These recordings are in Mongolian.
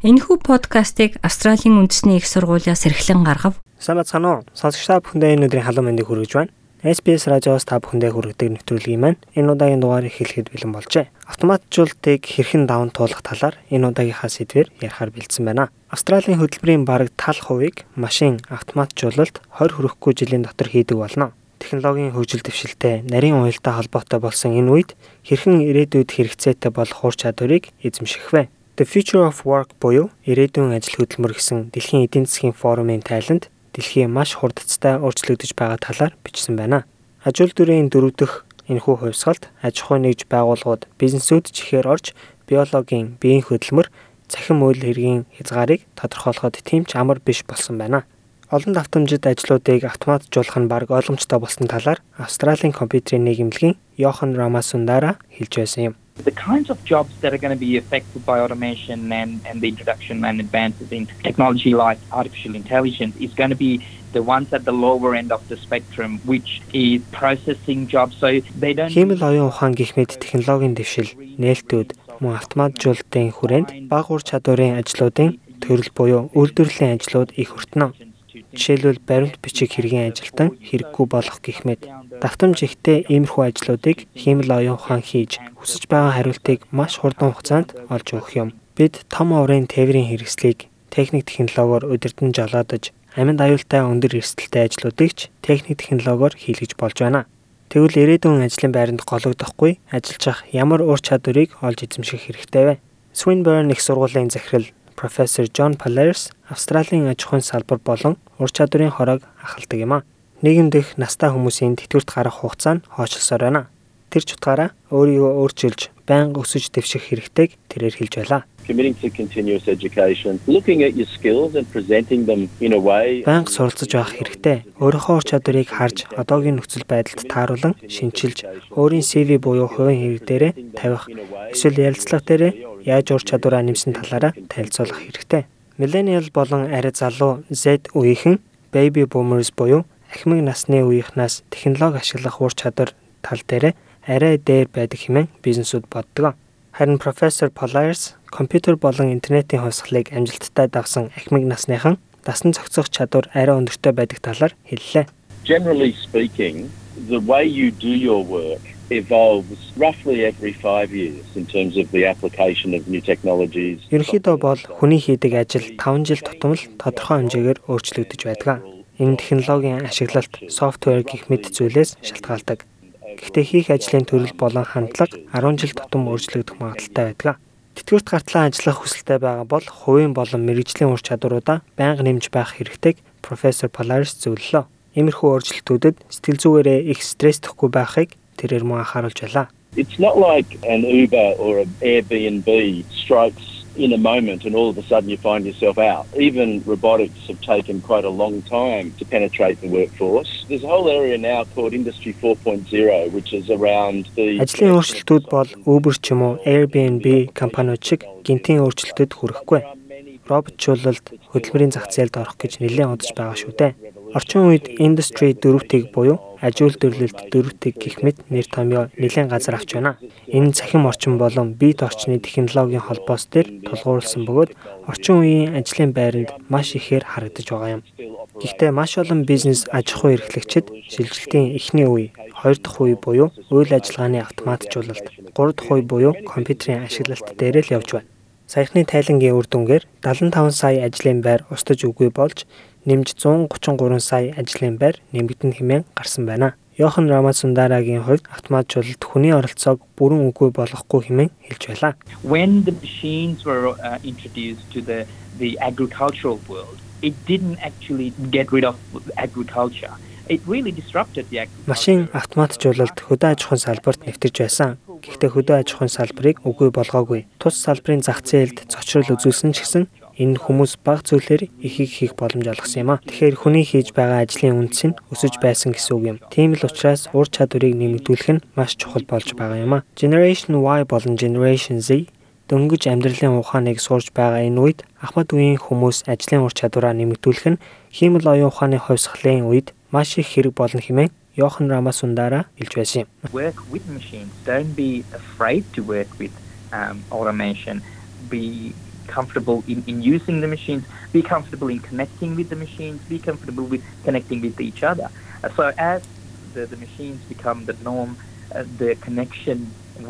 Энэхүү подкастыг Австралийн үндэсний их сургуулиас эрхлэн гаргав. Сайн бацхан уу? Сонсогч та бүхэндээ энэ өдрийн халуун мэндийг хүргэж байна. SBS радиоос та бүхэндээ хүргэдэг нэвтрүүлгийн маань энэ удаагийн дугаар эхлэхэд бэлэн болжээ. Автоматжуулалтыг хэрхэн даван туулах талаар энэ удаагийнхаа сэдвээр ярихаар бэлдсэн байна. Австралийн хөтөлбөрийн бараг тал хувийг машин автоматжуулалт 20 хүрэхгүй жилийн дотор хийдэг болно. Технологийн хөгжил дэвшилтэй нарийн уялдаа холбоотой болсон энэ үед хэрхэн ирээдүйд хэрэгцээтэй болох ур чадварыг эзэмших вэ? The Future of Work буюу ирээдүйн ажил хөдөлмөр гэсэн дэлхийн эдийн засгийн форумын тайланд дэлхийн маш хурдцтай өөрчлөгдөж байгаа талаар бичсэн байна. Аж үйлдвэрийн дөрөв дэх энэхүү хувьсгалд аж ахуй нэгж байгууллагууд бизнесүүд чихээр орж биологийн биеийн хөдөлмөр цахим үйл хэргийн хязгаарыг тодорхойлоход тийм ч амар биш болсон байна. Олон давтамжид ажлуудыг автоматжуулах нь баг ойлгомжтой болсон талаар Австралийн компьютерийн нийгэмлэгийн Йохан Рамасундара хэлж байсан юм. The kinds of jobs that are going to be affected by automation and, and the introduction and advances in technology like artificial intelligence is going to be the ones at the lower end of the spectrum which is processing jobs so they don't Химэл оюун ухаан гэх мэт технологийн дэвшил нээлтүүд мөн автоматжуулалтын хүрээнд бага ур чадварын ажлуудын төрөл буюу үйлдвэрлэлийн ажлууд их өртнө. Жишээлбэл баримт бичиг хэргийн ажилтан хэрэггүй болох гэх мэт давтамж ихтэй иймэрхүү ажлуудыг химэл оюун ухаан хийж хүсэж байгаа хариултыг маш хурдан хугацаанд олж өгөх юм. Бид том оврын тээврийн хэрэгслийг техник технологиор удирдан жолоодож амьд аюултай өндөр эрсдэлтэй ажлуудыг ч техник технологиор хийлгэж болж байна. Тэгвэл ирээдүйн ажлын байранд гологдохгүй ажиллаж ах ямар ур чадварыг олж эзэмших хэрэгтэй вэ? Swinburne их сургуулийн захирал профессор Джон Palaris Австралийн аж ахуйн салбар болон ур чадварын хорог ахалдаг юм а нийгэм дэх настай хүмүүсийн тэтгэврт гарах хугацаа нь хойшлсоор байна. Тэр ч утгаараа өөрийгөө өөрчилж байнга өсөж дэвших хэрэгтэйг тэрээр хэлж байлаа. Банк суралцж байх хэрэгтэй. Өөрийнхөө ур чадварыг харж, одоогийн нөхцөл байдалд тааруулан шинчилж, өөрийн CV буюу хувийн хэрэг дээрээ тавих, эсвэл ярилцлага дээрээ яаж ур чадвараа нэмсэн талаараа танилцуулах хэрэгтэй. Millennial болон арай залуу Z үеийнхэн baby boomers буюу ахмад насны үеийнхнээс технологи ашиглах ур чадвар тал дээр арай дээр байдаг хэмээн бизнесүүд боддог. Харин профессор Polaris компьютер болон интернетийн хувьсгалыг амжилттай давсан ахмад насныхан дасан зохицох чадвар арай өндөртэй байдаг талаар хэллээ. generally speaking, the way you do your work evolves roughly every five years in terms of the application of new technologies. Ерөнхийдөө бол хүний хийдэг ажил 5 жил тутам л тодорхой хэмжээгээр өөрчлөгдөж байдаг. Энэ технологийн ашиглалт, софтвер гэх мэт зүйлээс шалтгаалдаг. Гэхдээ хийх ажлын төрөл болон хандлага 10 жил тутам өөрчлөгдөх магадaltaй байдаг. Тэтгэврт гартлан ажиллах хүсэлтэй байгаа бол хувийн болон мэрэгжлийн ур чадваруудаа байнга нэмж байх хэрэгтэйг профессор Polaris зөвлөлөө. Иймэрхүү өөрчлөлтүүдэд сэтгэл зүгээрээ их стресстөхгүй байхыг тэрээр мөн анхааруулж байлаа. It's not like an Uber or an Airbnb strikes in a moment and all of a sudden you find yourself out. Even robotics have taken quite a long time to penetrate the workforce. There's a whole area now called Industry 4.0 which is around the Ажлын өөрчлөлтүүд бол Uber ч юм уу Airbnb компаниуд шиг гинтийн өөрчлөлтөд хүрэхгүй. Роботчуулалт хөдөлмөрийн зах зээлд орох гэж нэлээд удаж байгаа шүү дээ. Орчин үед Industry 4-ийг буюу аж үйлдвэрлэлд 4-ийг гих мэт нэр томьёо нэлээд газар авч байна. Энэ цахим орчин болон биет орчны технологийн холбоос дээр тулгуурласан бөгөөд орчин үеийн ажлын байранд маш ихээр харагдаж байгаа юм. Гэхдээ маш олон бизнес аж ахуй эрхлэгчид шилжилтийн эхний үе, хоёр дахь үе буюу үйл ажиллагааны автоматжуулалт, гурав дахь үе буюу компьютерийн ашиглалт дээр л явж байна. Саяхны тайлангийн үр дүнгээр 75 сая ажлын байр устж үгүй болж нэмж 133 сая ажлын байр нэмэгдэн хэмээн гарсан байна. Йохан Рамасундарагийн хувьд автоматжуулалт хүний оролцоог бүрэн үгүй болгохгүй хэмээн хэлж байлаа. when the machines were uh, introduced to the the agricultural world it didn't actually get rid of agriculture it really disrupted the agriculture Машин автоматжуулалт хөдөө аж ахуйн салбарт нэвтэрч байсан. Гэхдээ хөдөө аж ахуйн салбарыг үгүй болгоогүй. Тус салбарын зах зээлд цочрол үзүүлсэн ч гэсэн энэ хүмүүс бага зүйлээр ихийг хийх боломж олгосон юм а. Тэгэхээр хүний хийж байгаа ажлын үндэс нь өсөж байсан гэсэн үг юм. Тийм л учраас ур чадварыг нэмэгдүүлэх нь маш чухал болж байгаа юм а. Generation Y болон Generation Z дөнгөж амьдралын ухааныг сурж байгаа энэ үед ахмад үеийн хүмүүс ажлын ур чадвараа нэмэгдүүлэх нь хиймэл оюун ухааны хувьсгалын үед маш их хэрэг болно хэмээн Йохан Рамасундара хэлж байсан юм. work with machines don't be afraid to work with um, automation be comfortable in, in using the machines, be comfortable in connecting with the machines, be comfortable with connecting with each other. Uh, so as the, the machines become the norm, uh, the connection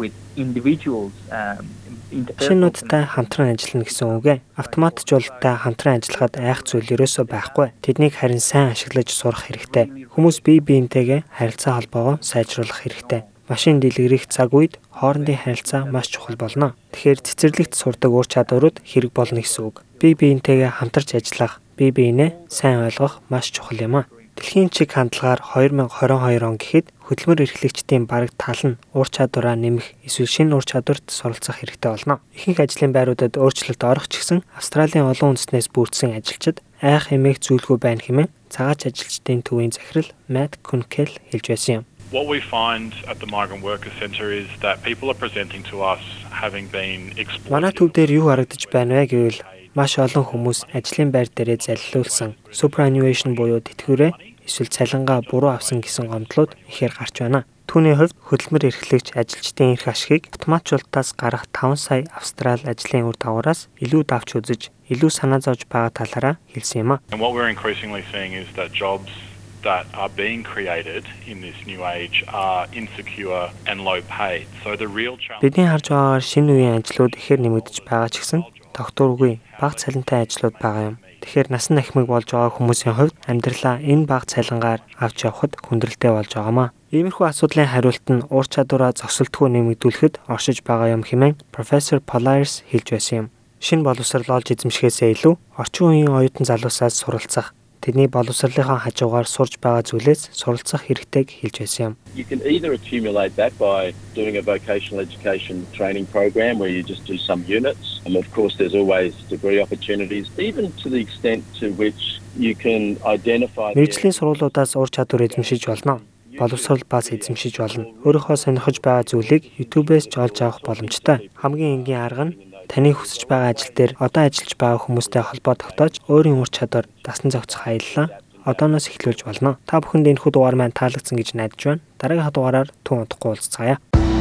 with individuals um, Шинүүдтэй хамтран ажиллана гэсэн үг ээ. Автоматжуулалттай хамтран ажиллахад айх зүйл ерөөсөө байхгүй. Тэднийг харин сайн ашиглаж сурах хэрэгтэй. Хүмүүс бие биентэйгээ харилцаа холбоогоо сайжруулах хэрэгтэй машин дэлгэрэх цаг үед хоорондын харилцаа маш чухал болно. Тэгэхээр цэцэрлэгт сурдаг ур чадварууд хэрэг болно гэсэн үг. Бие биентэйгээ хамтарч ажиллах, бие биенээ сайн ойлгох маш чухал юм а. Дэлхийн чиг хандлагаар 2022 он гэхэд хөдөлмөр эрхлэгчдийн бараг тал нь ур чадвараа нэмэх эсвэл шинэ ур чадварт суралцах хэрэгтэй болно. Ихэнх ажлын байруудад өөрчлөлт орох ч гэсэн Австралийн олон үндэснээс бүрдсэн ажилчид айх эмээх зүйлгүй байна хэмээн цагаач ажилчдын төвийн захирал Matt Kunkel хэлж байсан юм. What we find at the Migrant Workers Centre is that people are presenting to us having been exploited. Манай төв дээр юу харагдаж байна вэ гэвэл маш олон хүмүүс ажлын байр дээрээ залилуулсан superannuation буюу тэтгэврээ эсвэл цалингаа буруу авсан гэсэн гомдлууд ихээр гарч байна. Түүний хувьд хөдөлмөр эрхлэгч ажилчдын эрх ашигыг автоматжуулалтаас гарах 5 сая австрал ажлын үр дагавраас илүү давч үзэж, илүү санаа зовж байгаа талаараа хэлсэн юм а. That are being created in this new age are insecure and low paid. So the real challenge Бидний харж байгаагаар шинэ үеийн ажлууд ихээр нэмэгдэж байгаа ч гэсэн докторгүй бага цалинтай ажлууд байгаа юм. Тэгэхээр насан ахмиг болж байгаа хүмүүсийн хувьд амьдралаа энэ бага цалингаар авч явахад хүндрэлтэй болж байгаамаа. Иймэрхүү асуудлын хариулт нь ур чадвараа зогсолтгүй нэмэгдүүлэхэд оршиж байгаа юм хэмээн профессор Polaris хэлж байсан юм. Шинэ боловсрол олж эзэмшихээсээ илүү орчин үеийн оюутан залуусаас суралцах тэдний боловсролынхаа хажуугаар сурж байгаа зүйлээс суралцах хэрэгтэйг хэлж байсан юм. You can either accumulate that by doing a vocational education training program where you just do some units and of course there's always degree opportunities even to the extent to which you can identify Мэргэжлийн сургуулиудаас ур чадвар эзэмшиж болно боловсрол бас эзэмшиж болно. Өөрийнхөө сонирхож байгаа зүйлийг YouTube-ээс ч олж авах боломжтой. Хамгийн энгийн арга нь таны хүсэж байгаа ажил дээр одоо ажиллаж байгаа хүмүүстэй холбоо тогтоож өөрийн ур чадвар дасан зохицох аяллаа одооноос эхлүүлж болно. Та бүхэнд энэ хүү дугаар маань таалагдсан гэж найдаж байна. Дараагийн дугаараар түн удахгүй уулзцаая.